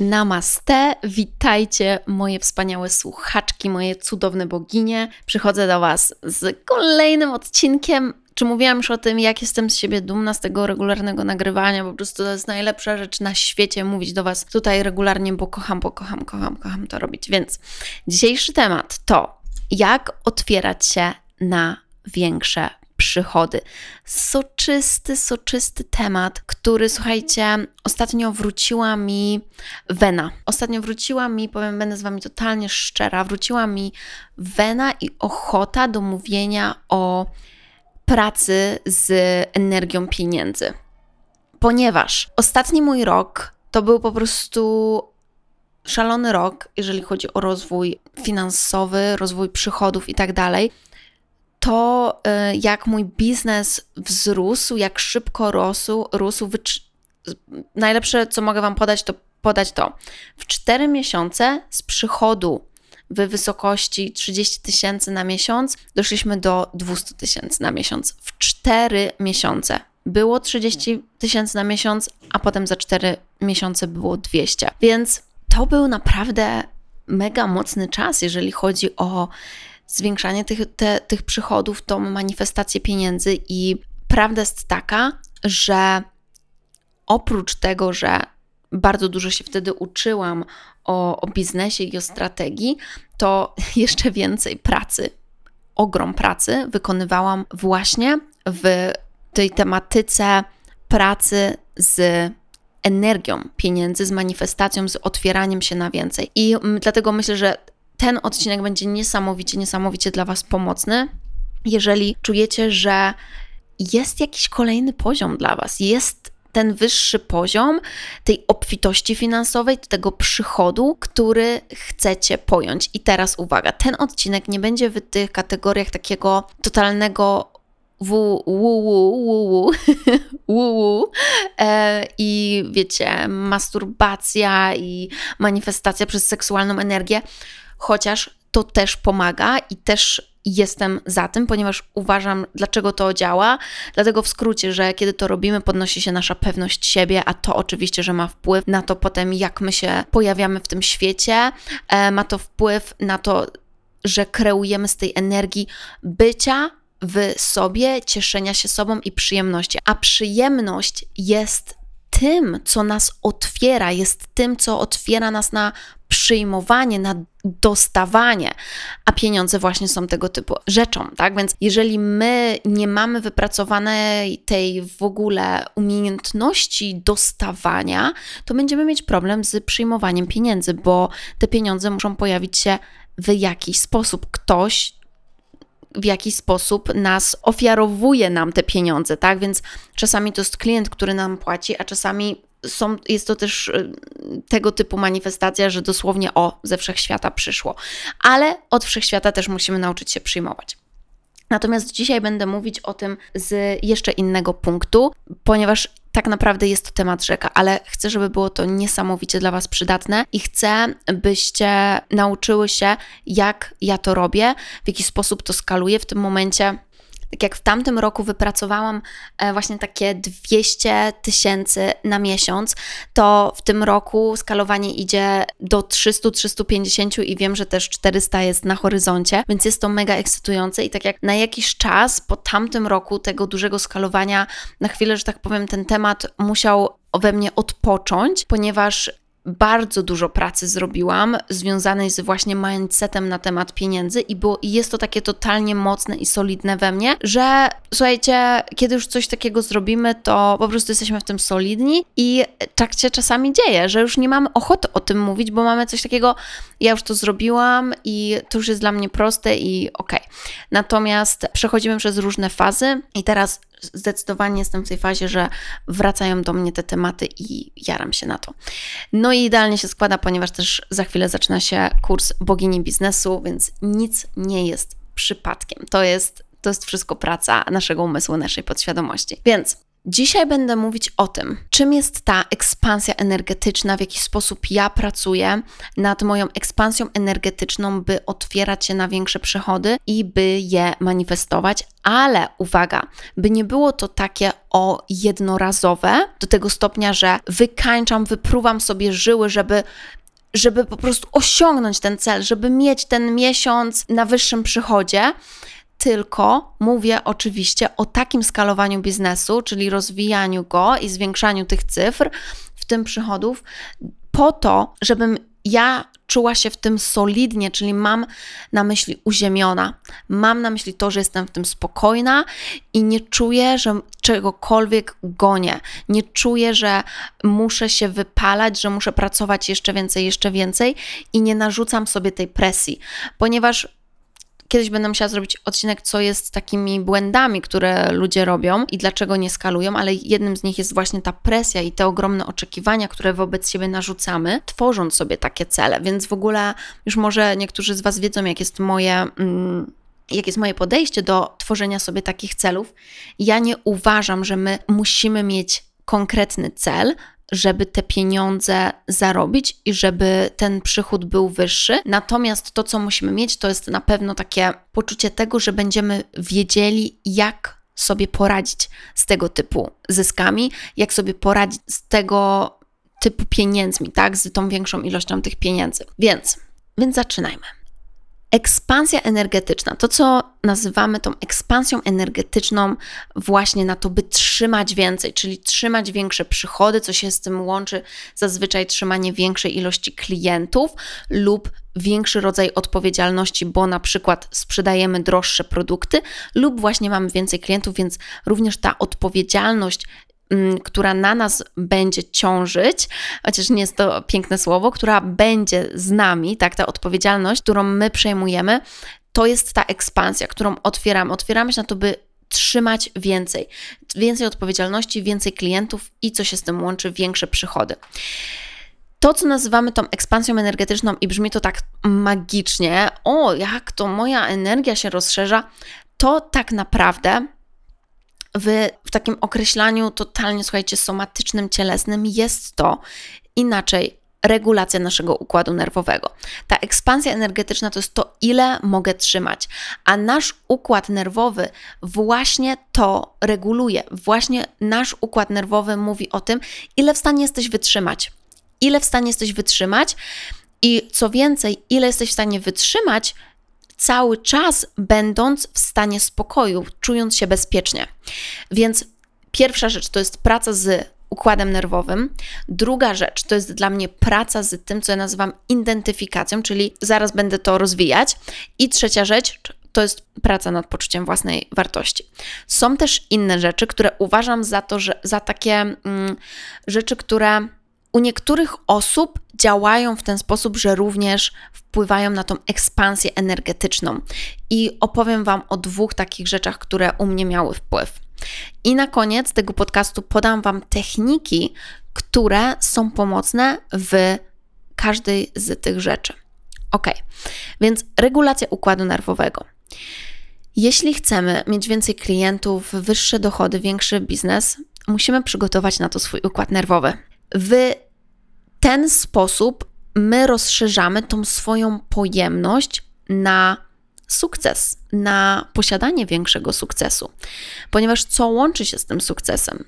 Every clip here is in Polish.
Namaste, witajcie moje wspaniałe słuchaczki, moje cudowne boginie. Przychodzę do Was z kolejnym odcinkiem. Czy mówiłam już o tym, jak jestem z siebie dumna z tego regularnego nagrywania? Po prostu to jest najlepsza rzecz na świecie mówić do Was tutaj regularnie, bo kocham, bo kocham, kocham, kocham to robić. Więc dzisiejszy temat to jak otwierać się na większe przychody. Soczysty, soczysty temat, który słuchajcie, ostatnio wróciła mi wena. Ostatnio wróciła mi, powiem, będę z Wami totalnie szczera, wróciła mi wena i ochota do mówienia o pracy z energią pieniędzy. Ponieważ ostatni mój rok to był po prostu szalony rok, jeżeli chodzi o rozwój finansowy, rozwój przychodów i tak dalej to, y, jak mój biznes wzrósł, jak szybko rósł, rósł najlepsze, co mogę Wam podać, to podać to. W 4 miesiące z przychodu w wysokości 30 tysięcy na miesiąc doszliśmy do 200 tysięcy na miesiąc. W 4 miesiące było 30 tysięcy na miesiąc, a potem za 4 miesiące było 200. Więc to był naprawdę mega mocny czas, jeżeli chodzi o zwiększanie tych, te, tych przychodów, tą manifestację pieniędzy i prawda jest taka, że oprócz tego, że bardzo dużo się wtedy uczyłam o, o biznesie i o strategii, to jeszcze więcej pracy, ogrom pracy wykonywałam właśnie w tej tematyce pracy z energią pieniędzy, z manifestacją, z otwieraniem się na więcej. I dlatego myślę, że ten odcinek będzie niesamowicie, niesamowicie dla Was pomocny. Jeżeli czujecie, że jest jakiś kolejny poziom dla Was, jest ten wyższy poziom tej obfitości finansowej, tego przychodu, który chcecie pojąć. I teraz uwaga, ten odcinek nie będzie w tych kategoriach takiego totalnego wu, wu, wu, wu, e, i wiecie, masturbacja i manifestacja przez seksualną energię chociaż to też pomaga i też jestem za tym, ponieważ uważam, dlaczego to działa. Dlatego w skrócie, że kiedy to robimy, podnosi się nasza pewność siebie, a to oczywiście, że ma wpływ na to potem, jak my się pojawiamy w tym świecie. E, ma to wpływ na to, że kreujemy z tej energii bycia w sobie, cieszenia się sobą i przyjemności. A przyjemność jest tym, co nas otwiera, jest tym, co otwiera nas na przyjmowanie, na dostawanie, a pieniądze właśnie są tego typu rzeczą, tak? Więc jeżeli my nie mamy wypracowanej tej w ogóle umiejętności dostawania, to będziemy mieć problem z przyjmowaniem pieniędzy, bo te pieniądze muszą pojawić się w jakiś sposób. Ktoś w jakiś sposób nas ofiarowuje nam te pieniądze, tak? Więc czasami to jest klient, który nam płaci, a czasami są, jest to też y, tego typu manifestacja, że dosłownie o, ze wszechświata przyszło. Ale od wszechświata też musimy nauczyć się przyjmować. Natomiast dzisiaj będę mówić o tym z jeszcze innego punktu, ponieważ tak naprawdę jest to temat rzeka, ale chcę, żeby było to niesamowicie dla Was przydatne i chcę, byście nauczyły się, jak ja to robię, w jaki sposób to skaluję w tym momencie Tak jak w tamtym roku wypracowałam e, właśnie takie 200 tysięcy na miesiąc, to w tym roku skalowanie idzie do 300-350 i wiem, że też 400 jest na horyzoncie, więc jest to mega ekscytujące i tak jak na jakiś czas po tamtym roku tego dużego skalowania, na chwilę, że tak powiem, ten temat musiał we mnie odpocząć, ponieważ bardzo dużo pracy zrobiłam związanej z właśnie mindsetem na temat pieniędzy i było, i jest to takie totalnie mocne i solidne we mnie, że słuchajcie, kiedy już coś takiego zrobimy, to po prostu jesteśmy w tym solidni i tak się czasami dzieje, że już nie mamy ochoty o tym mówić, bo mamy coś takiego, ja już to zrobiłam i to już jest dla mnie proste i okej. Okay. Natomiast przechodzimy przez różne fazy i teraz zdecydowanie jestem w tej fazie, że wracają do mnie te tematy i jaram się na to. No i idealnie się składa, ponieważ też za chwilę zaczyna się kurs bogini biznesu, więc nic nie jest przypadkiem. To jest, to jest wszystko praca naszego umysłu, naszej podświadomości. Więc Dzisiaj będę mówić o tym, czym jest ta ekspansja energetyczna, w jaki sposób ja pracuję nad moją ekspansją energetyczną, by otwierać się na większe przychody i by je manifestować, ale uwaga, by nie było to takie o jednorazowe, do tego stopnia, że wykańczam, wypruwam sobie żyły, żeby żeby po prostu osiągnąć ten cel, żeby mieć ten miesiąc na wyższym przychodzie, tylko mówię oczywiście o takim skalowaniu biznesu, czyli rozwijaniu go i zwiększaniu tych cyfr, w tym przychodów, po to, żebym ja czuła się w tym solidnie, czyli mam na myśli uziemiona. Mam na myśli to, że jestem w tym spokojna i nie czuję, że czegokolwiek gonię. Nie czuję, że muszę się wypalać, że muszę pracować jeszcze więcej, jeszcze więcej i nie narzucam sobie tej presji, ponieważ Kiedyś będę musiała zrobić odcinek, co jest takimi błędami, które ludzie robią i dlaczego nie skalują, ale jednym z nich jest właśnie ta presja i te ogromne oczekiwania, które wobec siebie narzucamy, tworząc sobie takie cele. Więc w ogóle już może niektórzy z Was wiedzą, jak jest moje. Mm, jak jest moje podejście do tworzenia sobie takich celów. Ja nie uważam, że my musimy mieć konkretny cel, żeby te pieniądze zarobić i żeby ten przychód był wyższy. Natomiast to, co musimy mieć, to jest na pewno takie poczucie tego, że będziemy wiedzieli, jak sobie poradzić z tego typu zyskami, jak sobie poradzić z tego typu pieniędzmi, tak, z tą większą ilością tych pieniędzy. Więc, więc zaczynajmy. Ekspansja energetyczna, to co nazywamy tą ekspansją energetyczną, właśnie na to, by trzymać więcej, czyli trzymać większe przychody, co się z tym łączy, zazwyczaj trzymanie większej ilości klientów lub większy rodzaj odpowiedzialności, bo na przykład sprzedajemy droższe produkty lub właśnie mamy więcej klientów, więc również ta odpowiedzialność która na nas będzie ciążyć, chociaż nie jest to piękne słowo, która będzie z nami, tak, ta odpowiedzialność, którą my przejmujemy, to jest ta ekspansja, którą otwieramy. Otwieramy się na to, by trzymać więcej, więcej odpowiedzialności, więcej klientów i co się z tym łączy, większe przychody. To, co nazywamy tą ekspansją energetyczną, i brzmi to tak magicznie, o, jak to moja energia się rozszerza, to tak naprawdę w, w takim określaniu totalnie, słuchajcie, somatycznym, cielesnym jest to inaczej regulacja naszego układu nerwowego. Ta ekspansja energetyczna to jest to, ile mogę trzymać, a nasz układ nerwowy właśnie to reguluje. Właśnie nasz układ nerwowy mówi o tym, ile w stanie jesteś wytrzymać. Ile w stanie jesteś wytrzymać i co więcej, ile jesteś w stanie wytrzymać, cały czas będąc w stanie spokoju, czując się bezpiecznie. Więc pierwsza rzecz to jest praca z układem nerwowym. Druga rzecz to jest dla mnie praca z tym, co ja nazywam identyfikacją, czyli zaraz będę to rozwijać. I trzecia rzecz to jest praca nad poczuciem własnej wartości. Są też inne rzeczy, które uważam za to, że za takie mm, rzeczy, które u niektórych osób działają w ten sposób, że również wpływają na tą ekspansję energetyczną. I opowiem Wam o dwóch takich rzeczach, które u mnie miały wpływ. I na koniec tego podcastu podam Wam techniki, które są pomocne w każdej z tych rzeczy. Ok, więc regulacja układu nerwowego. Jeśli chcemy mieć więcej klientów, wyższe dochody, większy biznes, musimy przygotować na to swój układ nerwowy. W ten sposób my rozszerzamy tą swoją pojemność na sukces, na posiadanie większego sukcesu, ponieważ co łączy się z tym sukcesem?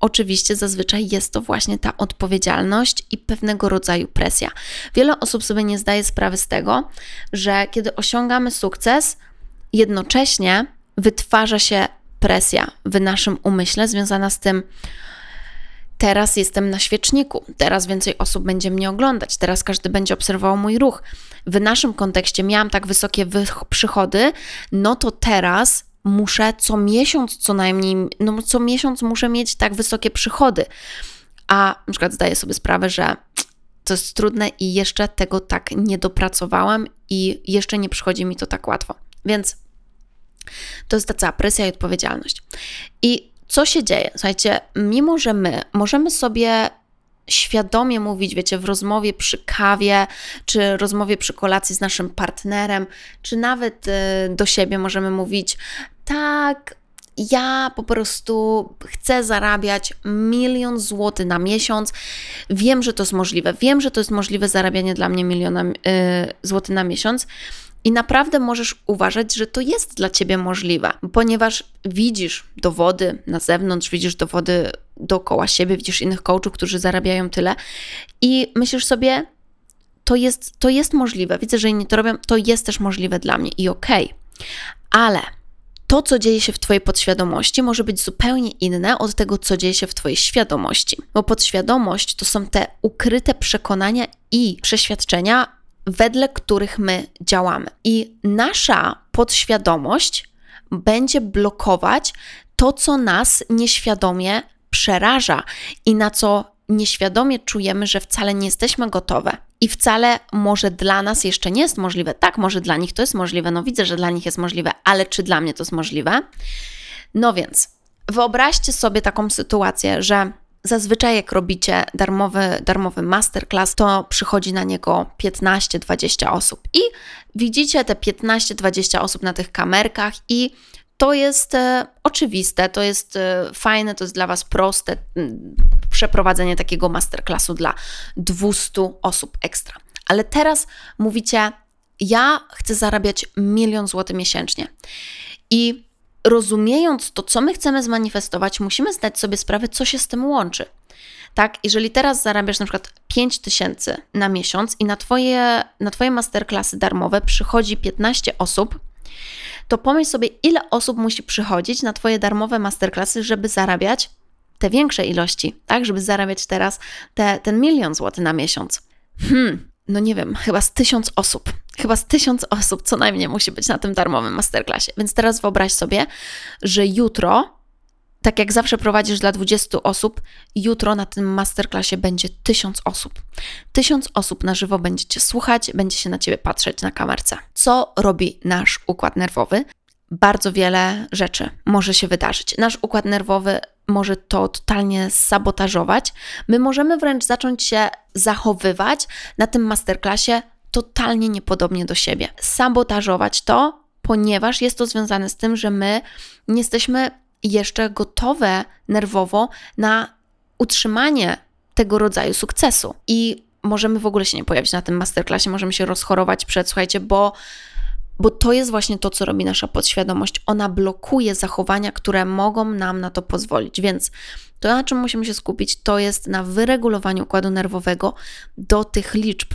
Oczywiście zazwyczaj jest to właśnie ta odpowiedzialność i pewnego rodzaju presja. Wiele osób sobie nie zdaje sprawy z tego, że kiedy osiągamy sukces, jednocześnie wytwarza się presja w naszym umyśle związana z tym, teraz jestem na świeczniku, teraz więcej osób będzie mnie oglądać, teraz każdy będzie obserwował mój ruch. W naszym kontekście miałam tak wysokie przychody, no to teraz muszę co miesiąc co najmniej, no co miesiąc muszę mieć tak wysokie przychody. A na przykład zdaję sobie sprawę, że to jest trudne i jeszcze tego tak nie dopracowałam i jeszcze nie przychodzi mi to tak łatwo. Więc to jest ta cała presja i odpowiedzialność. I co się dzieje? Słuchajcie, mimo że my możemy sobie świadomie mówić, wiecie, w rozmowie przy kawie, czy rozmowie przy kolacji z naszym partnerem, czy nawet y, do siebie możemy mówić, tak, ja po prostu chcę zarabiać milion złotych na miesiąc. Wiem, że to jest możliwe. Wiem, że to jest możliwe zarabianie dla mnie miliona y, złotych na miesiąc. I naprawdę możesz uważać, że to jest dla ciebie możliwe, ponieważ widzisz dowody na zewnątrz, widzisz dowody dookoła siebie, widzisz innych coachów, którzy zarabiają tyle i myślisz sobie, to jest, to jest możliwe. Widzę, że inni to robią, to jest też możliwe dla mnie i okej. Okay. Ale to, co dzieje się w Twojej podświadomości, może być zupełnie inne od tego, co dzieje się w Twojej świadomości. Bo podświadomość to są te ukryte przekonania i przeświadczenia, wedle których my działamy. I nasza podświadomość będzie blokować to, co nas nieświadomie przeraża i na co nieświadomie czujemy, że wcale nie jesteśmy gotowe i wcale może dla nas jeszcze nie jest możliwe. Tak, może dla nich to jest możliwe, no widzę, że dla nich jest możliwe, ale czy dla mnie to jest możliwe? No więc wyobraźcie sobie taką sytuację, że Zazwyczaj, jak robicie darmowy, darmowy masterclass, to przychodzi na niego 15-20 osób. I widzicie te 15-20 osób na tych kamerkach, i to jest e, oczywiste, to jest e, fajne, to jest dla Was proste przeprowadzenie takiego masterclassu dla 200 osób ekstra. Ale teraz mówicie, ja chcę zarabiać milion złotych miesięcznie. I rozumiejąc to, co my chcemy zmanifestować, musimy zdać sobie sprawę, co się z tym łączy. Tak, jeżeli teraz zarabiasz na przykład 5 tysięcy na miesiąc i na twoje, na twoje masterclassy darmowe przychodzi 15 osób, to pomyśl sobie, ile osób musi przychodzić na Twoje darmowe masterclassy, żeby zarabiać te większe ilości, tak? Żeby zarabiać teraz te, ten milion złotych na miesiąc. Hmm, no nie wiem, chyba z tysiąc osób. Chyba z tysiąc osób co najmniej musi być na tym darmowym masterclassie. Więc teraz wyobraź sobie, że jutro, tak jak zawsze prowadzisz dla 20 osób, jutro na tym masterclassie będzie tysiąc osób. Tysiąc osób na żywo będzie Cię słuchać, będzie się na Ciebie patrzeć na kamerce. Co robi nasz układ nerwowy? Bardzo wiele rzeczy może się wydarzyć. Nasz układ nerwowy może to totalnie sabotażować. My możemy wręcz zacząć się zachowywać na tym masterclassie totalnie niepodobnie do siebie. Sabotażować to, ponieważ jest to związane z tym, że my nie jesteśmy jeszcze gotowe nerwowo na utrzymanie tego rodzaju sukcesu. I możemy w ogóle się nie pojawić na tym masterclassie, możemy się rozchorować przed, słuchajcie, bo bo to jest właśnie to, co robi nasza podświadomość. Ona blokuje zachowania, które mogą nam na to pozwolić. Więc to, na czym musimy się skupić, to jest na wyregulowaniu układu nerwowego do tych liczb,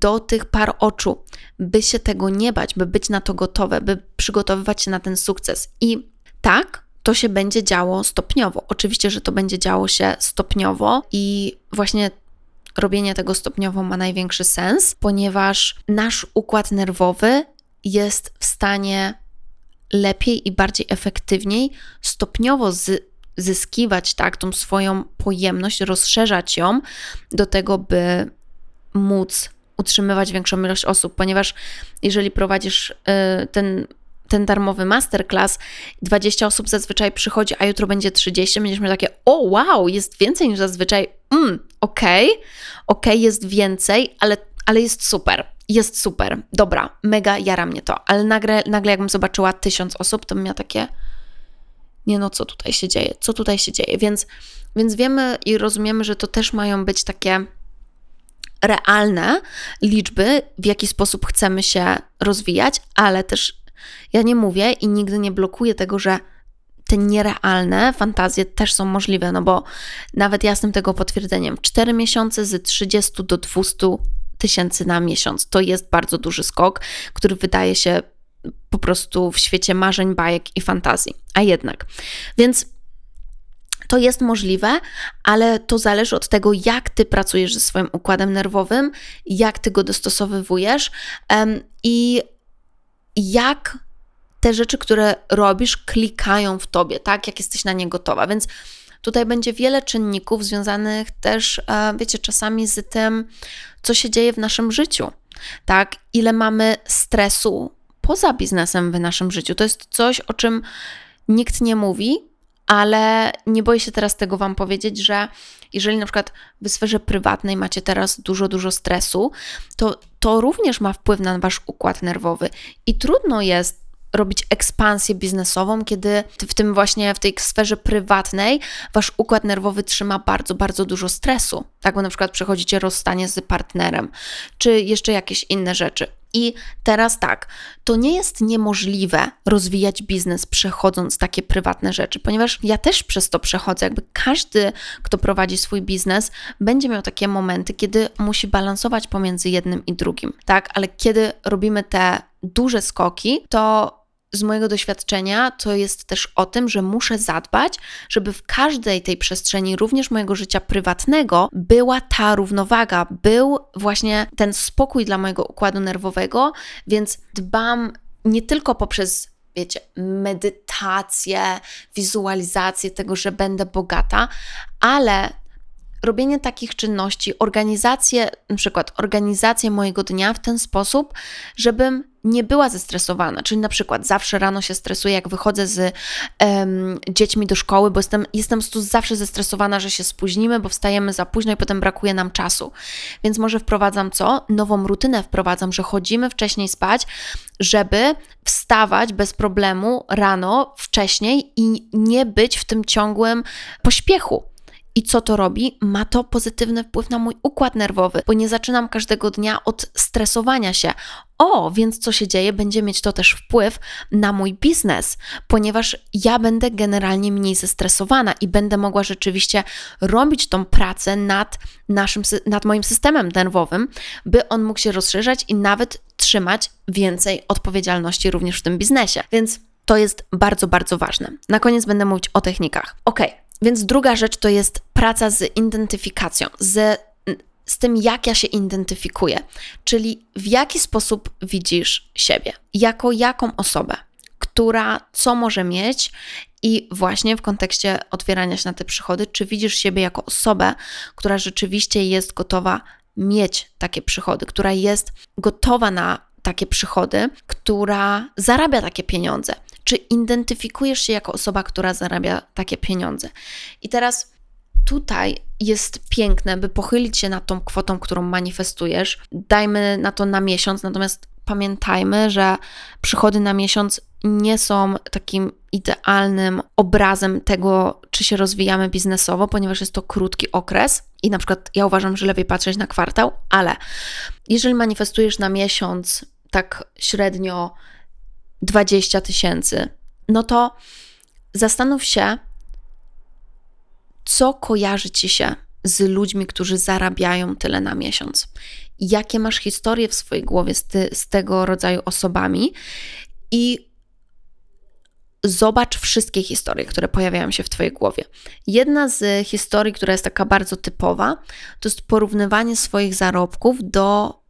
do tych par oczu, by się tego nie bać, by być na to gotowe, by przygotowywać się na ten sukces. I tak, to się będzie działo stopniowo. Oczywiście, że to będzie działo się stopniowo i właśnie robienie tego stopniowo ma największy sens, ponieważ nasz układ nerwowy jest w stanie lepiej i bardziej efektywniej stopniowo z, zyskiwać tak, tą swoją pojemność, rozszerzać ją do tego, by móc utrzymywać większą ilość osób, ponieważ jeżeli prowadzisz y, ten, ten darmowy masterclass, 20 osób zazwyczaj przychodzi, a jutro będzie 30, będziesz miał takie, o wow, jest więcej niż zazwyczaj, mm, okej, okay, okej, okay, jest więcej, ale, ale jest super jest super, dobra, mega jara mnie to, ale nagle, nagle jakbym zobaczyła tysiąc osób, to bym miała takie, nie no, co tutaj się dzieje, co tutaj się dzieje, więc, więc wiemy i rozumiemy, że to też mają być takie realne liczby, w jaki sposób chcemy się rozwijać, ale też ja nie mówię i nigdy nie blokuję tego, że te nierealne fantazje też są możliwe, no bo nawet ja jestem tego potwierdzeniem. 4 miesiące z 30 do 200 tysięcy na miesiąc to jest bardzo duży skok, który wydaje się po prostu w świecie marzeń, bajek i fantazji. A jednak. Więc to jest możliwe, ale to zależy od tego, jak ty pracujesz ze swoim układem nerwowym, jak ty go dostosowywujesz um, i jak te rzeczy, które robisz, klikają w tobie, tak? Jak jesteś na nie gotowa. Więc tutaj będzie wiele czynników związanych też, e, wiecie, czasami z tym, co się dzieje w naszym życiu, tak? Ile mamy stresu poza biznesem w naszym życiu. To jest coś, o czym nikt nie mówi, ale nie boję się teraz tego Wam powiedzieć, że jeżeli na przykład w sferze prywatnej macie teraz dużo, dużo stresu, to to również ma wpływ na Wasz układ nerwowy i trudno jest robić ekspansję biznesową, kiedy w tym właśnie w tej sferze prywatnej wasz układ nerwowy trzyma bardzo, bardzo dużo stresu. Tak, bo na przykład przechodzicie rozstanie z partnerem, czy jeszcze jakieś inne rzeczy. I teraz tak, to nie jest niemożliwe rozwijać biznes przechodząc takie prywatne rzeczy, ponieważ ja też przez to przechodzę. Jakby każdy, kto prowadzi swój biznes, będzie miał takie momenty, kiedy musi balansować pomiędzy jednym i drugim, tak? Ale kiedy robimy te duże skoki, to z mojego doświadczenia to jest też o tym, że muszę zadbać, żeby w każdej tej przestrzeni, również mojego życia prywatnego, była ta równowaga, był właśnie ten spokój dla mojego układu nerwowego, więc dbam nie tylko poprzez wiecie, medytację, wizualizację tego, że będę bogata, ale robienie takich czynności, organizację, na przykład organizację mojego dnia w ten sposób, żebym nie była zestresowana. Czyli na przykład zawsze rano się stresuję, jak wychodzę z um, dziećmi do szkoły, bo jestem, jestem zawsze zestresowana, że się spóźnimy, bo wstajemy za późno i potem brakuje nam czasu. Więc może wprowadzam co? Nową rutynę wprowadzam, że chodzimy wcześniej spać, żeby wstawać bez problemu rano wcześniej i nie być w tym ciągłym pośpiechu. I co to robi? Ma to pozytywny wpływ na mój układ nerwowy, bo nie zaczynam każdego dnia od stresowania się. O, więc co się dzieje? Będzie mieć to też wpływ na mój biznes, ponieważ ja będę generalnie mniej zestresowana i będę mogła rzeczywiście robić tą pracę nad, naszym, nad moim systemem nerwowym, by on mógł się rozszerzać i nawet trzymać więcej odpowiedzialności również w tym biznesie. Więc to jest bardzo, bardzo ważne. Na koniec będę mówić o technikach. Ok, więc druga rzecz to jest praca z identyfikacją, z, z tym, jak ja się identyfikuję, czyli w jaki sposób widzisz siebie, jako jaką osobę, która co może mieć i właśnie w kontekście otwierania się na te przychody, czy widzisz siebie jako osobę, która rzeczywiście jest gotowa mieć takie przychody, która jest gotowa na takie przychody, która zarabia takie pieniądze. Czy identyfikujesz się jako osoba, która zarabia takie pieniądze? I teraz tutaj jest piękne, by pochylić się nad tą kwotą, którą manifestujesz. Dajmy na to na miesiąc, natomiast pamiętajmy, że przychody na miesiąc nie są takim idealnym obrazem tego, czy się rozwijamy biznesowo, ponieważ jest to krótki okres i na przykład ja uważam, że lepiej patrzeć na kwartał, ale jeżeli manifestujesz na miesiąc tak średnio 20 tysięcy, no to zastanów się, co kojarzy ci się z ludźmi, którzy zarabiają tyle na miesiąc. Jakie masz historie w swojej głowie z, ty, z tego rodzaju osobami i zobacz wszystkie historie, które pojawiają się w Twojej głowie. Jedna z historii, która jest taka bardzo typowa, to jest porównywanie swoich zarobków do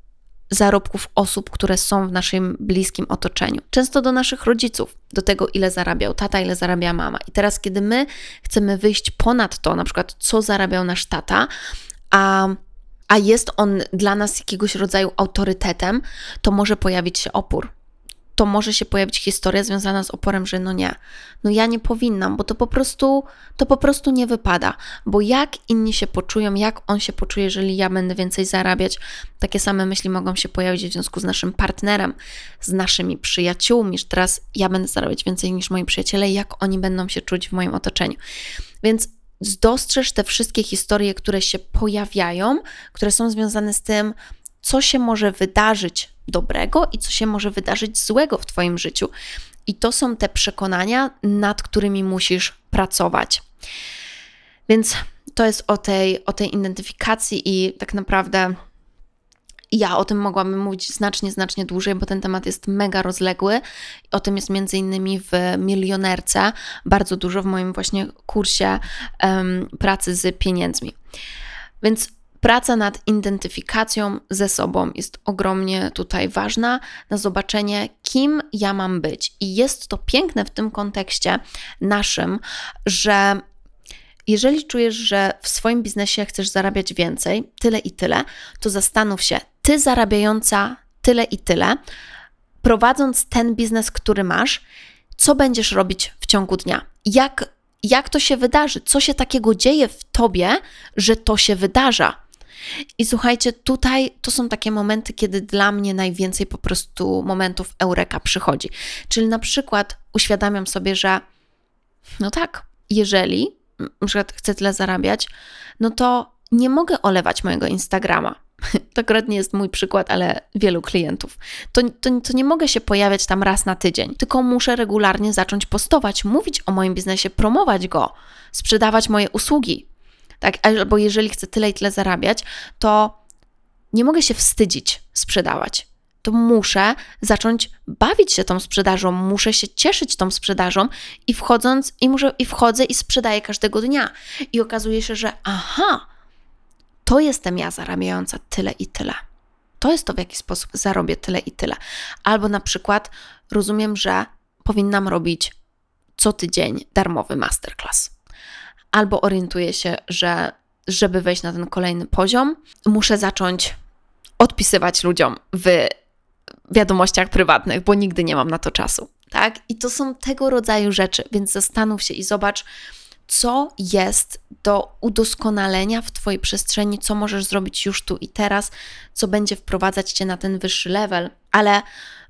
zarobków osób, które są w naszym bliskim otoczeniu. Często do naszych rodziców, do tego, ile zarabiał tata, ile zarabia mama. I teraz, kiedy my chcemy wyjść ponad to, na przykład, co zarabiał nasz tata, a a jest on dla nas jakiegoś rodzaju autorytetem, to może pojawić się opór to może się pojawić historia związana z oporem, że no nie, no ja nie powinnam, bo to po prostu, to po prostu nie wypada, bo jak inni się poczują, jak on się poczuje, jeżeli ja będę więcej zarabiać, takie same myśli mogą się pojawić w związku z naszym partnerem, z naszymi przyjaciółmi, że teraz ja będę zarabiać więcej niż moi przyjaciele, jak oni będą się czuć w moim otoczeniu. Więc dostrzeż te wszystkie historie, które się pojawiają, które są związane z tym, co się może wydarzyć dobrego i co się może wydarzyć złego w Twoim życiu. I to są te przekonania, nad którymi musisz pracować. Więc to jest o tej, o tej identyfikacji i tak naprawdę ja o tym mogłabym mówić znacznie, znacznie dłużej, bo ten temat jest mega rozległy. O tym jest między innymi w Milionerce, bardzo dużo w moim właśnie kursie um, pracy z pieniędzmi. Więc praca nad identyfikacją ze sobą jest ogromnie tutaj ważna na zobaczenie, kim ja mam być. I jest to piękne w tym kontekście naszym, że jeżeli czujesz, że w swoim biznesie chcesz zarabiać więcej, tyle i tyle, to zastanów się, ty zarabiająca tyle i tyle, prowadząc ten biznes, który masz, co będziesz robić w ciągu dnia? Jak, jak to się wydarzy? Co się takiego dzieje w tobie, że to się wydarza? I słuchajcie, tutaj to są takie momenty, kiedy dla mnie najwięcej po prostu momentów eureka przychodzi. Czyli na przykład uświadamiam sobie, że no tak, jeżeli na przykład chcę tyle zarabiać, no to nie mogę olewać mojego Instagrama. To akurat nie jest mój przykład, ale wielu klientów. To, to, to nie mogę się pojawiać tam raz na tydzień, tylko muszę regularnie zacząć postować, mówić o moim biznesie, promować go, sprzedawać moje usługi. Tak? Albo jeżeli chcę tyle i tyle zarabiać, to nie mogę się wstydzić sprzedawać to muszę zacząć bawić się tą sprzedażą, muszę się cieszyć tą sprzedażą i wchodząc, i, muszę, i wchodzę i sprzedaję każdego dnia. I okazuje się, że aha, to jestem ja zarabiająca tyle i tyle. To jest to, w jaki sposób zarobię tyle i tyle. Albo na przykład rozumiem, że powinnam robić co tydzień darmowy masterclass. Albo orientuję się, że żeby wejść na ten kolejny poziom, muszę zacząć odpisywać ludziom w wiadomościach prywatnych, bo nigdy nie mam na to czasu. Tak? I to są tego rodzaju rzeczy, więc zastanów się i zobacz, co jest do udoskonalenia w Twojej przestrzeni, co możesz zrobić już tu i teraz, co będzie wprowadzać Cię na ten wyższy level, ale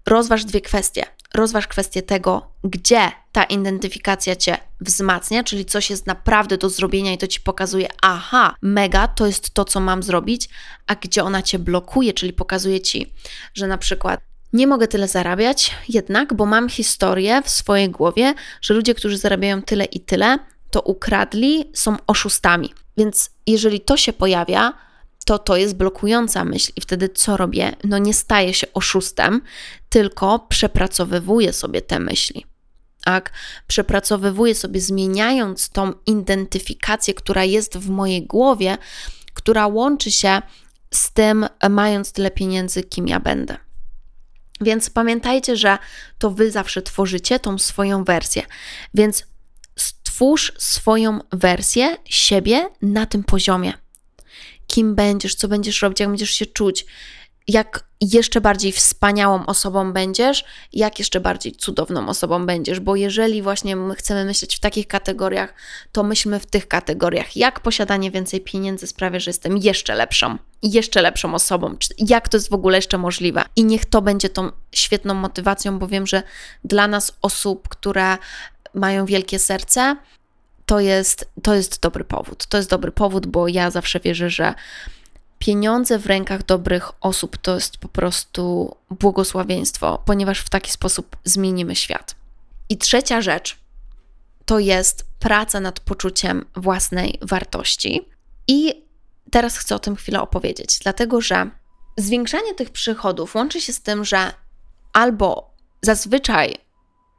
rozważ dwie kwestie. Rozważ kwestię tego, gdzie ta identyfikacja Cię wzmacnia, czyli coś jest naprawdę do zrobienia i to Ci pokazuje, aha, mega, to jest to, co mam zrobić, a gdzie ona Cię blokuje, czyli pokazuje Ci, że na przykład nie mogę tyle zarabiać, jednak, bo mam historię w swojej głowie, że ludzie, którzy zarabiają tyle i tyle, to ukradli, są oszustami. Więc jeżeli to się pojawia, to to jest blokująca myśl. I wtedy co robię? No nie staję się oszustem, tylko przepracowywuję sobie te myśli. Tak? Przepracowywuję sobie, zmieniając tą identyfikację, która jest w mojej głowie, która łączy się z tym, mając tyle pieniędzy, kim ja będę. Więc pamiętajcie, że to wy zawsze tworzycie tą swoją wersję. Więc stwórz swoją wersję siebie na tym poziomie. Kim będziesz, co będziesz robić, jak będziesz się czuć, jak jeszcze bardziej wspaniałą osobą będziesz, jak jeszcze bardziej cudowną osobą będziesz, bo jeżeli właśnie my chcemy myśleć w takich kategoriach, to myślmy w tych kategoriach, jak posiadanie więcej pieniędzy sprawia, że jestem jeszcze lepszą, jeszcze lepszą osobą, jak to jest w ogóle jeszcze możliwe. I niech to będzie tą świetną motywacją, bo wiem, że dla nas osób, które mają wielkie serce, to jest, to jest dobry powód. To jest dobry powód, bo ja zawsze wierzę, że pieniądze w rękach dobrych osób to jest po prostu błogosławieństwo, ponieważ w taki sposób zmienimy świat. I trzecia rzecz to jest praca nad poczuciem własnej wartości. I teraz chcę o tym chwilę opowiedzieć, dlatego że zwiększanie tych przychodów łączy się z tym, że albo zazwyczaj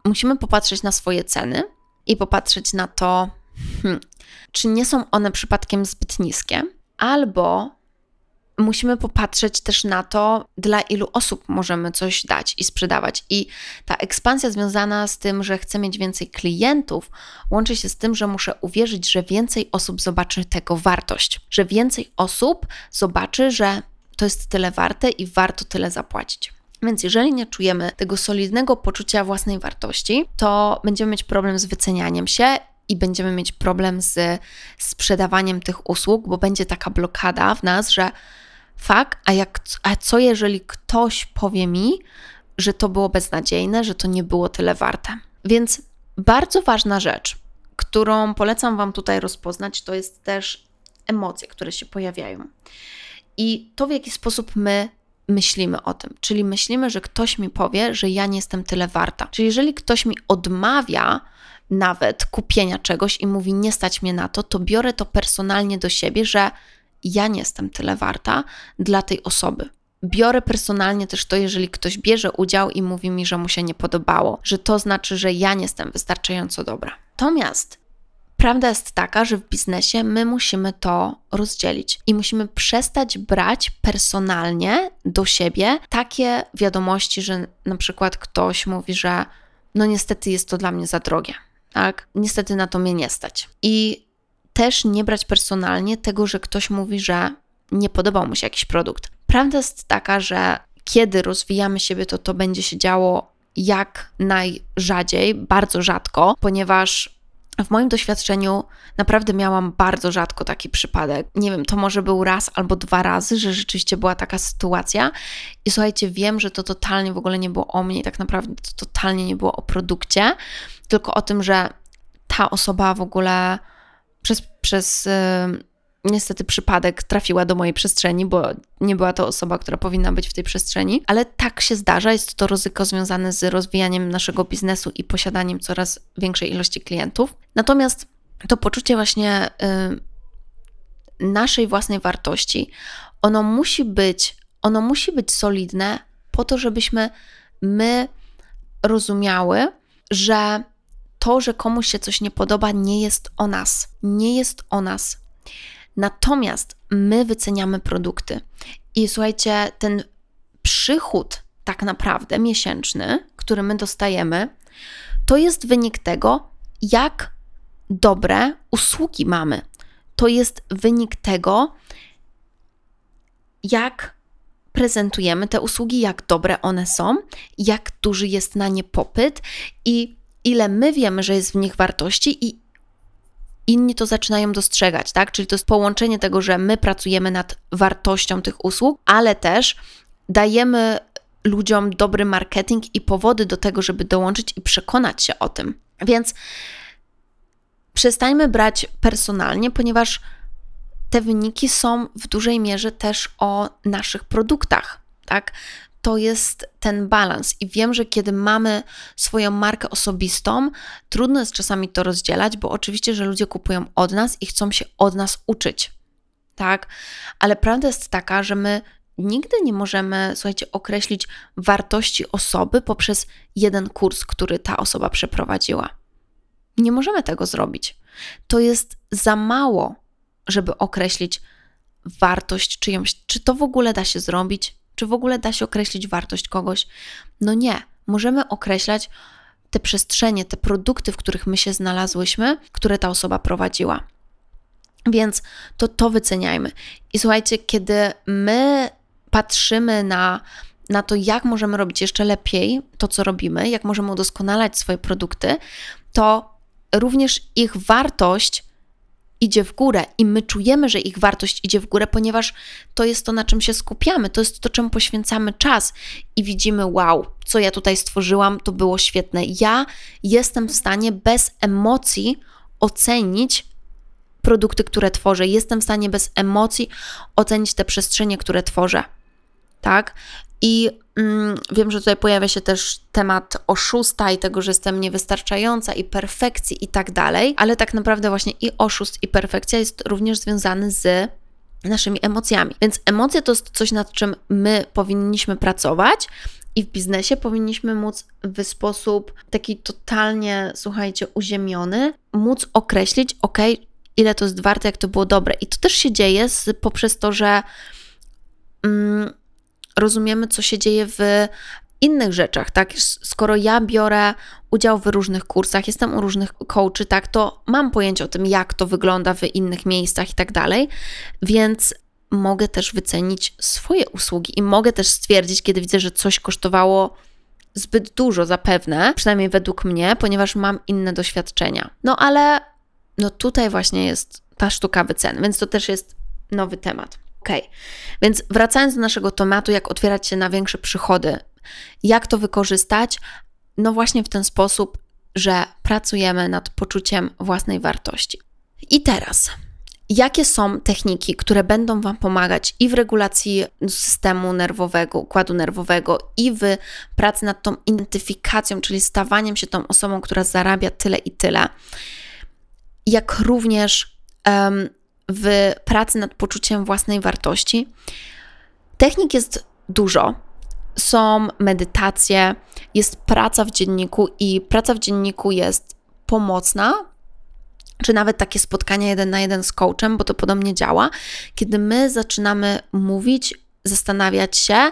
musimy popatrzeć na swoje ceny i popatrzeć na to, hmm, czy nie są one przypadkiem zbyt niskie, albo musimy popatrzeć też na to, dla ilu osób możemy coś dać i sprzedawać. I ta ekspansja związana z tym, że chcę mieć więcej klientów, łączy się z tym, że muszę uwierzyć, że więcej osób zobaczy tego wartość, że więcej osób zobaczy, że to jest tyle warte i warto tyle zapłacić. Więc jeżeli nie czujemy tego solidnego poczucia własnej wartości, to będziemy mieć problem z wycenianiem się i będziemy mieć problem z sprzedawaniem tych usług, bo będzie taka blokada w nas, że fakt, a, jak, a co jeżeli ktoś powie mi, że to było beznadziejne, że to nie było tyle warte? Więc bardzo ważna rzecz, którą polecam Wam tutaj rozpoznać, to jest też emocje, które się pojawiają. I to, w jaki sposób my myślimy o tym. Czyli myślimy, że ktoś mi powie, że ja nie jestem tyle warta. Czyli jeżeli ktoś mi odmawia nawet kupienia czegoś i mówi, nie stać mnie na to, to biorę to personalnie do siebie, że ja nie jestem tyle warta dla tej osoby. Biorę personalnie też to, jeżeli ktoś bierze udział i mówi mi, że mu się nie podobało, że to znaczy, że ja nie jestem wystarczająco dobra. Natomiast prawda jest taka, że w biznesie my musimy to rozdzielić i musimy przestać brać personalnie do siebie takie wiadomości, że na przykład ktoś mówi, że no niestety jest to dla mnie za drogie, tak? Niestety na to mnie nie stać. I też nie brać personalnie tego, że ktoś mówi, że nie podobał mu się jakiś produkt. Prawda jest taka, że kiedy rozwijamy siebie, to to będzie się działo jak najrzadziej, bardzo rzadko, ponieważ w moim doświadczeniu naprawdę miałam bardzo rzadko taki przypadek. Nie wiem, to może był raz albo dwa razy, że rzeczywiście była taka sytuacja. I słuchajcie, wiem, że to totalnie w ogóle nie było o mnie i tak naprawdę to totalnie nie było o produkcie, tylko o tym, że ta osoba w ogóle przez, przez niestety przypadek trafiła do mojej przestrzeni, bo nie była to osoba, która powinna być w tej przestrzeni, ale tak się zdarza. Jest to ryzyko związane z rozwijaniem naszego biznesu i posiadaniem coraz większej ilości klientów. Natomiast to poczucie właśnie y, naszej własnej wartości, ono musi być, ono musi być solidne po to, żebyśmy my rozumiały, że to, że komuś się coś nie podoba, nie jest o nas. Nie jest o nas. Natomiast my wyceniamy produkty. I słuchajcie, ten przychód tak naprawdę miesięczny, który my dostajemy, to jest wynik tego, jak dobre usługi mamy. To jest wynik tego, jak prezentujemy te usługi, jak dobre one są, jak duży jest na nie popyt i ile my wiemy, że jest w nich wartości i inni to zaczynają dostrzegać, tak? Czyli to jest połączenie tego, że my pracujemy nad wartością tych usług, ale też dajemy ludziom dobry marketing i powody do tego, żeby dołączyć i przekonać się o tym. Więc przestańmy brać personalnie, ponieważ te wyniki są w dużej mierze też o naszych produktach, tak? To jest ten balans. I wiem, że kiedy mamy swoją markę osobistą, trudno jest czasami to rozdzielać, bo oczywiście, że ludzie kupują od nas i chcą się od nas uczyć. Tak, ale prawda jest taka, że my nigdy nie możemy, słuchajcie, określić wartości osoby poprzez jeden kurs, który ta osoba przeprowadziła. Nie możemy tego zrobić. To jest za mało, żeby określić wartość czyjąś. Czy to w ogóle da się zrobić? Czy w ogóle da się określić wartość kogoś? No nie. Możemy określać te przestrzenie, te produkty, w których my się znalazłyśmy, które ta osoba prowadziła. Więc to to wyceniajmy. I słuchajcie, kiedy my patrzymy na, na to, jak możemy robić jeszcze lepiej to, co robimy, jak możemy udoskonalać swoje produkty, to również ich wartość idzie w górę i my czujemy, że ich wartość idzie w górę, ponieważ to jest to, na czym się skupiamy, to jest to, czemu poświęcamy czas i widzimy, wow, co ja tutaj stworzyłam, to było świetne. Ja jestem w stanie bez emocji ocenić produkty, które tworzę, jestem w stanie bez emocji ocenić te przestrzenie, które tworzę. Tak? I mm, wiem, że tutaj pojawia się też temat oszusta i tego, że jestem niewystarczająca i perfekcji i tak dalej, ale tak naprawdę właśnie i oszust i perfekcja jest również związany z naszymi emocjami. Więc emocje to jest coś, nad czym my powinniśmy pracować. I w biznesie powinniśmy móc w sposób taki totalnie, słuchajcie, uziemiony, móc określić, ok, ile to jest warte, jak to było dobre. I to też się dzieje z, poprzez to, że mm, rozumiemy, co się dzieje w innych rzeczach, tak? Skoro ja biorę udział w różnych kursach, jestem u różnych coachy, tak, to mam pojęcie o tym, jak to wygląda w innych miejscach i tak dalej, więc mogę też wycenić swoje usługi i mogę też stwierdzić, kiedy widzę, że coś kosztowało zbyt dużo zapewne, przynajmniej według mnie, ponieważ mam inne doświadczenia. No ale no tutaj właśnie jest ta sztuka wyceny, więc to też jest nowy temat. Ok, więc wracając do naszego tematu, jak otwierać się na większe przychody, jak to wykorzystać? No właśnie w ten sposób, że pracujemy nad poczuciem własnej wartości. I teraz, jakie są techniki, które będą Wam pomagać i w regulacji systemu nerwowego, układu nerwowego, i w pracy nad tą identyfikacją, czyli stawaniem się tą osobą, która zarabia tyle i tyle, jak również um, w pracy nad poczuciem własnej wartości. Technik jest dużo. Są medytacje, jest praca w dzienniku, i praca w dzienniku jest pomocna, czy nawet takie spotkania jeden na jeden z coachem, bo to podobnie działa, kiedy my zaczynamy mówić, zastanawiać się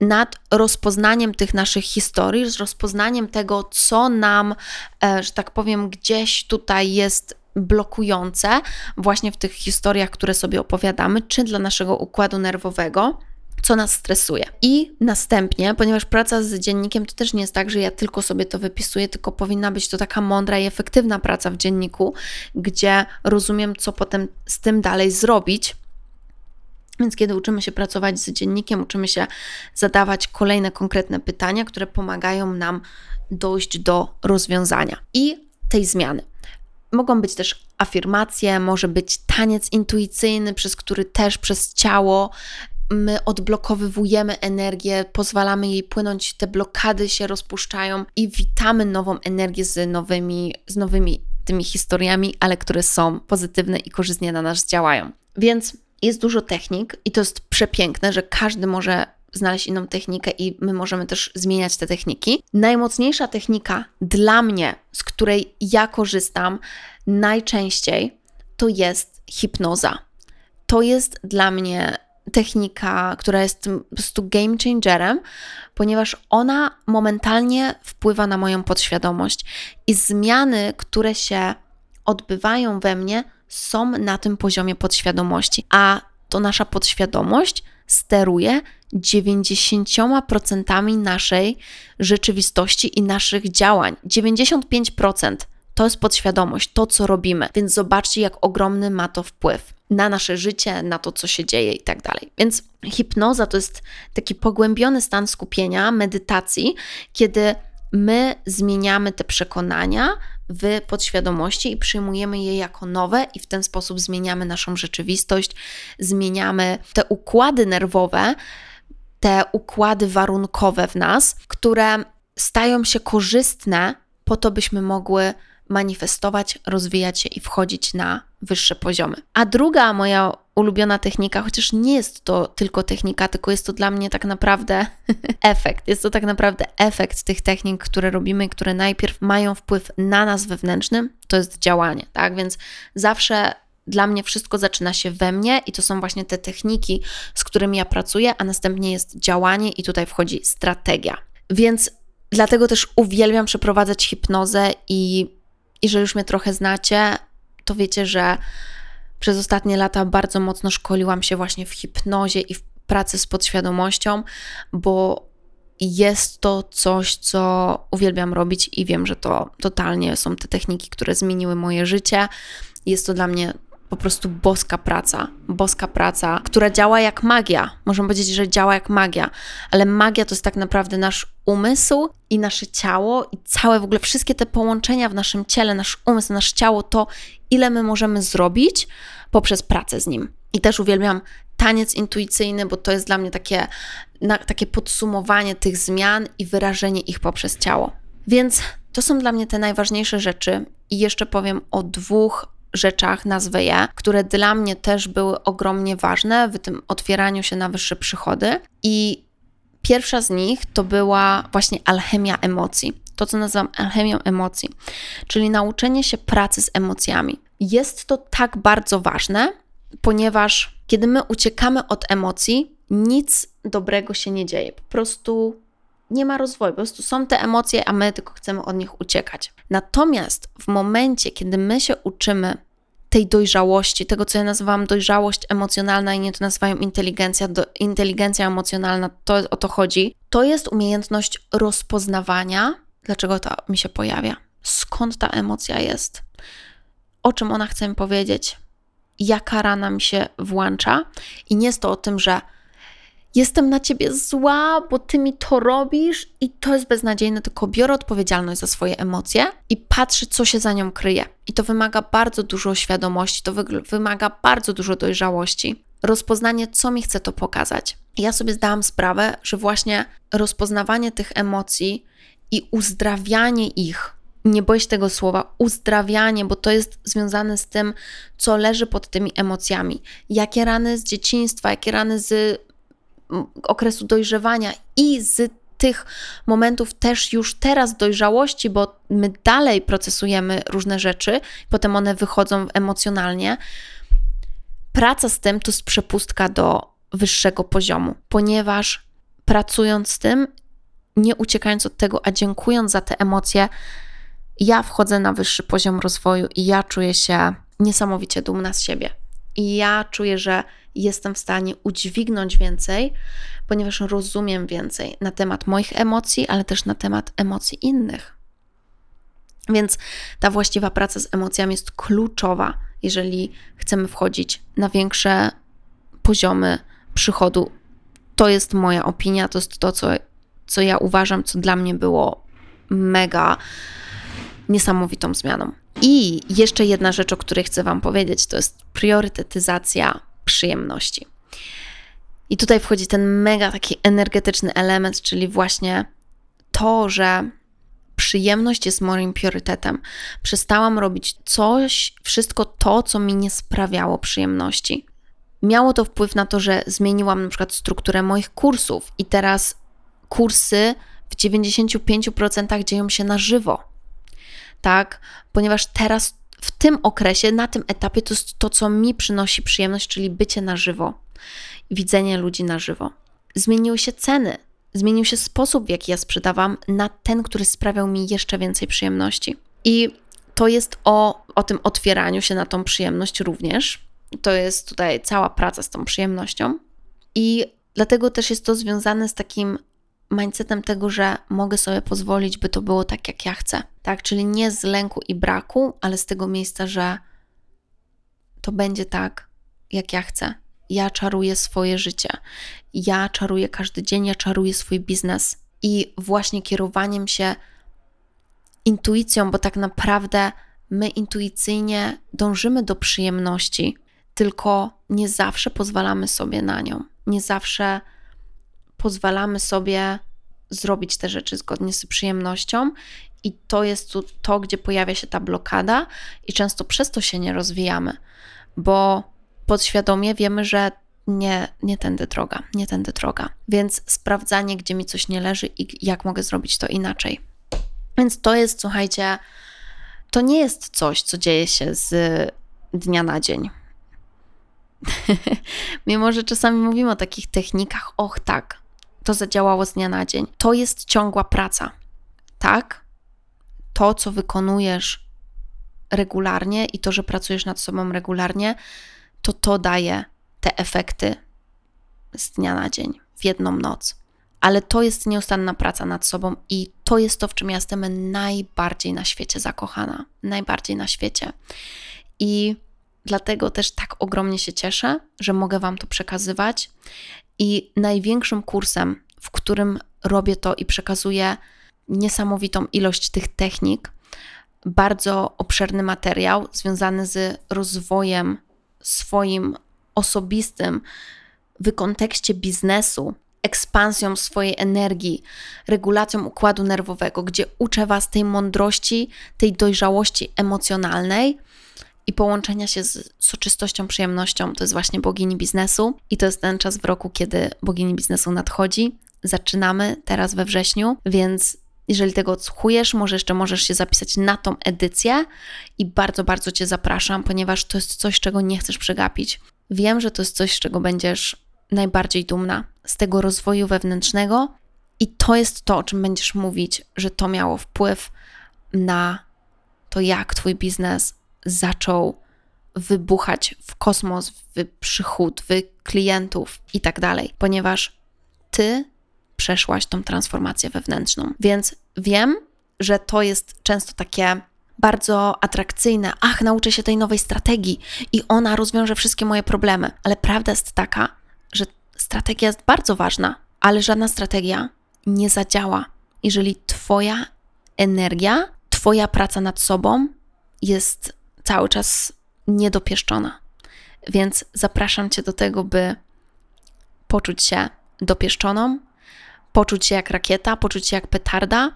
nad rozpoznaniem tych naszych historii, z rozpoznaniem tego, co nam, e, że tak powiem, gdzieś tutaj jest blokujące, właśnie w tych historiach, które sobie opowiadamy, czy dla naszego układu nerwowego co nas stresuje. I następnie, ponieważ praca z dziennikiem to też nie jest tak, że ja tylko sobie to wypisuję, tylko powinna być to taka mądra i efektywna praca w dzienniku, gdzie rozumiem, co potem z tym dalej zrobić. Więc kiedy uczymy się pracować z dziennikiem, uczymy się zadawać kolejne konkretne pytania, które pomagają nam dojść do rozwiązania i tej zmiany. Mogą być też afirmacje, może być taniec intuicyjny, przez który też przez ciało my odblokowywujemy energię, pozwalamy jej płynąć, te blokady się rozpuszczają i witamy nową energię z nowymi, z nowymi tymi historiami, ale które są pozytywne i korzystnie na nas działają. Więc jest dużo technik i to jest przepiękne, że każdy może znaleźć inną technikę i my możemy też zmieniać te techniki. Najmocniejsza technika dla mnie, z której ja korzystam najczęściej, to jest hipnoza. To jest dla mnie technika, która jest po prostu game changerem, ponieważ ona momentalnie wpływa na moją podświadomość i zmiany, które się odbywają we mnie, są na tym poziomie podświadomości, a to nasza podświadomość steruje 90% naszej rzeczywistości i naszych działań. 95% to jest podświadomość, to co robimy, więc zobaczcie, jak ogromny ma to wpływ na nasze życie, na to, co się dzieje i tak dalej. Więc hipnoza to jest taki pogłębiony stan skupienia, medytacji, kiedy my zmieniamy te przekonania w podświadomości i przyjmujemy je jako nowe, i w ten sposób zmieniamy naszą rzeczywistość, zmieniamy te układy nerwowe, te układy warunkowe w nas, które stają się korzystne po to, byśmy mogły manifestować, rozwijać się i wchodzić na wyższe poziomy. A druga moja ulubiona technika, chociaż nie jest to tylko technika, tylko jest to dla mnie tak naprawdę efekt. Jest to tak naprawdę efekt tych technik, które robimy, które najpierw mają wpływ na nas wewnętrznym, to jest działanie, tak? Więc zawsze dla mnie wszystko zaczyna się we mnie i to są właśnie te techniki, z którymi ja pracuję, a następnie jest działanie i tutaj wchodzi strategia. Więc dlatego też uwielbiam przeprowadzać hipnozę i jeżeli już mnie trochę znacie, to wiecie, że przez ostatnie lata bardzo mocno szkoliłam się właśnie w hipnozie i w pracy z podświadomością, bo jest to coś, co uwielbiam robić i wiem, że to totalnie są te techniki, które zmieniły moje życie. Jest to dla mnie po prostu boska praca, boska praca, która działa jak magia. Możemy powiedzieć, że działa jak magia, ale magia to jest tak naprawdę nasz umysł i nasze ciało i całe w ogóle wszystkie te połączenia w naszym ciele, nasz umysł, nasze ciało, to ile my możemy zrobić poprzez pracę z nim. I też uwielbiam taniec intuicyjny, bo to jest dla mnie takie, na, takie podsumowanie tych zmian i wyrażenie ich poprzez ciało. Więc to są dla mnie te najważniejsze rzeczy. I jeszcze powiem o dwóch rzeczach, nazwę je, które dla mnie też były ogromnie ważne w tym otwieraniu się na wyższe przychody. I pierwsza z nich to była właśnie alchemia emocji. To, co nazywam alchemią emocji, czyli nauczenie się pracy z emocjami. Jest to tak bardzo ważne, ponieważ kiedy my uciekamy od emocji, nic dobrego się nie dzieje. Po prostu nie ma rozwoju, po prostu są te emocje, a my tylko chcemy od nich uciekać. Natomiast w momencie, kiedy my się uczymy tej dojrzałości, tego co ja nazywam dojrzałość emocjonalna, inni to nazywają inteligencja, do, inteligencja emocjonalna, to o to chodzi, to jest umiejętność rozpoznawania, dlaczego to mi się pojawia, skąd ta emocja jest, o czym ona chce mi powiedzieć, jaka rana mi się włącza. I nie jest to o tym, że jestem na ciebie zła, bo ty mi to robisz i to jest beznadziejne, tylko biorę odpowiedzialność za swoje emocje i patrzę, co się za nią kryje. I to wymaga bardzo dużo świadomości, to wymaga bardzo dużo dojrzałości. Rozpoznanie, co mi chce to pokazać. Ja sobie zdałam sprawę, że właśnie rozpoznawanie tych emocji i uzdrawianie ich, nie boję się tego słowa, uzdrawianie, bo to jest związane z tym, co leży pod tymi emocjami. Jakie rany z dzieciństwa, jakie rany z okresu dojrzewania i z tych momentów też już teraz dojrzałości, bo my dalej procesujemy różne rzeczy, potem one wychodzą emocjonalnie. Praca z tym to jest przepustka do wyższego poziomu, ponieważ pracując z tym, nie uciekając od tego, a dziękując za te emocje, ja wchodzę na wyższy poziom rozwoju i ja czuję się niesamowicie dumna z siebie. I ja czuję, że jestem w stanie udźwignąć więcej, ponieważ rozumiem więcej na temat moich emocji, ale też na temat emocji innych. Więc ta właściwa praca z emocjami jest kluczowa, jeżeli chcemy wchodzić na większe poziomy przychodu. To jest moja opinia, to jest to, co, co ja uważam, co dla mnie było mega niesamowitą zmianą. I jeszcze jedna rzecz, o której chcę Wam powiedzieć, to jest priorytetyzacja przyjemności. I tutaj wchodzi ten mega taki energetyczny element, czyli właśnie to, że przyjemność jest moim priorytetem. Przestałam robić coś, wszystko to, co mi nie sprawiało przyjemności. Miało to wpływ na to, że zmieniłam na przykład strukturę moich kursów i teraz kursy w 95% dzieją się na żywo. Tak, ponieważ teraz w tym okresie, na tym etapie, to jest to, co mi przynosi przyjemność, czyli bycie na żywo, widzenie ludzi na żywo. Zmieniły się ceny, zmienił się sposób, w jaki ja sprzedawam, na ten, który sprawiał mi jeszcze więcej przyjemności. I to jest o, o tym otwieraniu się na tą przyjemność również. To jest tutaj cała praca z tą przyjemnością. I dlatego też jest to związane z takim mindsetem tego, że mogę sobie pozwolić, by to było tak, jak ja chcę. Tak, czyli nie z lęku i braku, ale z tego miejsca, że to będzie tak, jak ja chcę. Ja czaruję swoje życie. Ja czaruję każdy dzień, ja czaruję swój biznes. I właśnie kierowaniem się intuicją, bo tak naprawdę my intuicyjnie dążymy do przyjemności, tylko nie zawsze pozwalamy sobie na nią. Nie zawsze pozwalamy sobie zrobić te rzeczy zgodnie z przyjemnością, i to jest tu to, gdzie pojawia się ta blokada, i często przez to się nie rozwijamy, bo podświadomie wiemy, że nie, nie tędy droga, nie tędy droga. Więc sprawdzanie, gdzie mi coś nie leży i jak mogę zrobić to inaczej. Więc to jest, słuchajcie, to nie jest coś, co dzieje się z dnia na dzień. Mimo, że czasami mówimy o takich technikach, och tak, to zadziałało z dnia na dzień. To jest ciągła praca. Tak? To, co wykonujesz regularnie i to, że pracujesz nad sobą regularnie, to to daje te efekty z dnia na dzień, w jedną noc. Ale to jest nieustanna praca nad sobą i to jest to, w czym ja jestem najbardziej na świecie zakochana. Najbardziej na świecie. I dlatego też tak ogromnie się cieszę, że mogę Wam to przekazywać. I największym kursem, w którym robię to i przekazuję niesamowitą ilość tych technik, bardzo obszerny materiał związany z rozwojem swoim osobistym w kontekście biznesu, ekspansją swojej energii, regulacją układu nerwowego, gdzie uczę Was tej mądrości, tej dojrzałości emocjonalnej i połączenia się z soczystością, przyjemnością, to jest właśnie bogini biznesu. I to jest ten czas w roku, kiedy bogini biznesu nadchodzi. Zaczynamy teraz we wrześniu, więc jeżeli tego odsłuchujesz, może jeszcze możesz się zapisać na tą edycję i bardzo, bardzo Cię zapraszam, ponieważ to jest coś, czego nie chcesz przegapić. Wiem, że to jest coś, z czego będziesz najbardziej dumna, z tego rozwoju wewnętrznego i to jest to, o czym będziesz mówić, że to miało wpływ na to, jak Twój biznes zaczął wybuchać w kosmos, w przychód, w klientów i tak dalej, ponieważ ty przeszłaś tą transformację wewnętrzną. Więc wiem, że to jest często takie bardzo atrakcyjne. Ach, nauczę się tej nowej strategii i ona rozwiąże wszystkie moje problemy. Ale prawda jest taka, że strategia jest bardzo ważna, ale żadna strategia nie zadziała, jeżeli Twoja energia, Twoja praca nad sobą jest cały czas niedopieszczona. Więc zapraszam Cię do tego, by poczuć się dopieszczoną, poczuć się jak rakieta, poczuć się jak petarda,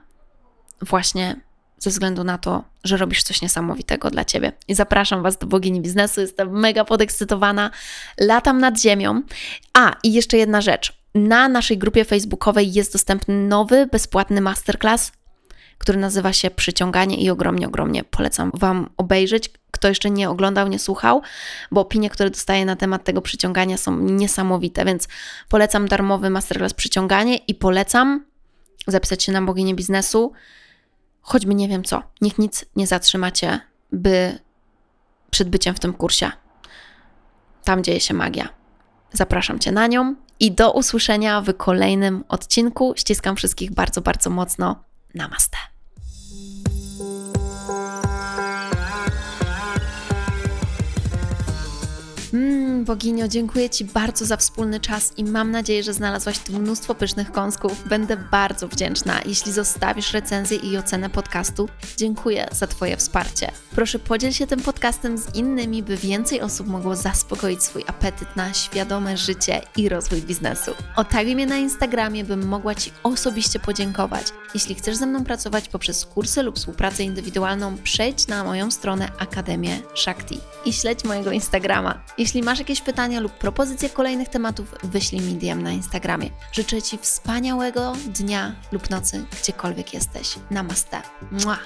właśnie ze względu na to, że robisz coś niesamowitego dla Ciebie. I zapraszam Was do bogini biznesu, jestem mega podekscytowana, latam nad ziemią. A, i jeszcze jedna rzecz. Na naszej grupie facebookowej jest dostępny nowy, bezpłatny masterclass, który nazywa się Przyciąganie i ogromnie, ogromnie polecam Wam obejrzeć. Kto jeszcze nie oglądał, nie słuchał, bo opinie, które dostaję na temat tego przyciągania są niesamowite, więc polecam darmowy masterclass Przyciąganie i polecam zapisać się na boginię biznesu choćby nie wiem co. Niech nic nie zatrzymacie, by przed byciem w tym kursie. Tam dzieje się magia. Zapraszam Cię na nią i do usłyszenia w kolejnym odcinku. Ściskam wszystkich bardzo, bardzo mocno. Namaste. Mmm, boginio, dziękuję Ci bardzo za wspólny czas i mam nadzieję, że znalazłaś tu mnóstwo pysznych kąsków. Będę bardzo wdzięczna, jeśli zostawisz recenzję i ocenę podcastu. Dziękuję za Twoje wsparcie. Proszę podziel się tym podcastem z innymi, by więcej osób mogło zaspokoić swój apetyt na świadome życie i rozwój biznesu. Otaguj mnie na Instagramie, bym mogła Ci osobiście podziękować. Jeśli chcesz ze mną pracować poprzez kursy lub współpracę indywidualną, przejdź na moją stronę Akademię Shakti i śledź mojego Instagrama. Jeśli masz jakieś pytania lub propozycje kolejnych tematów, wyślij mi DM na Instagramie. Życzę Ci wspaniałego dnia lub nocy, gdziekolwiek jesteś. Namaste. Mua.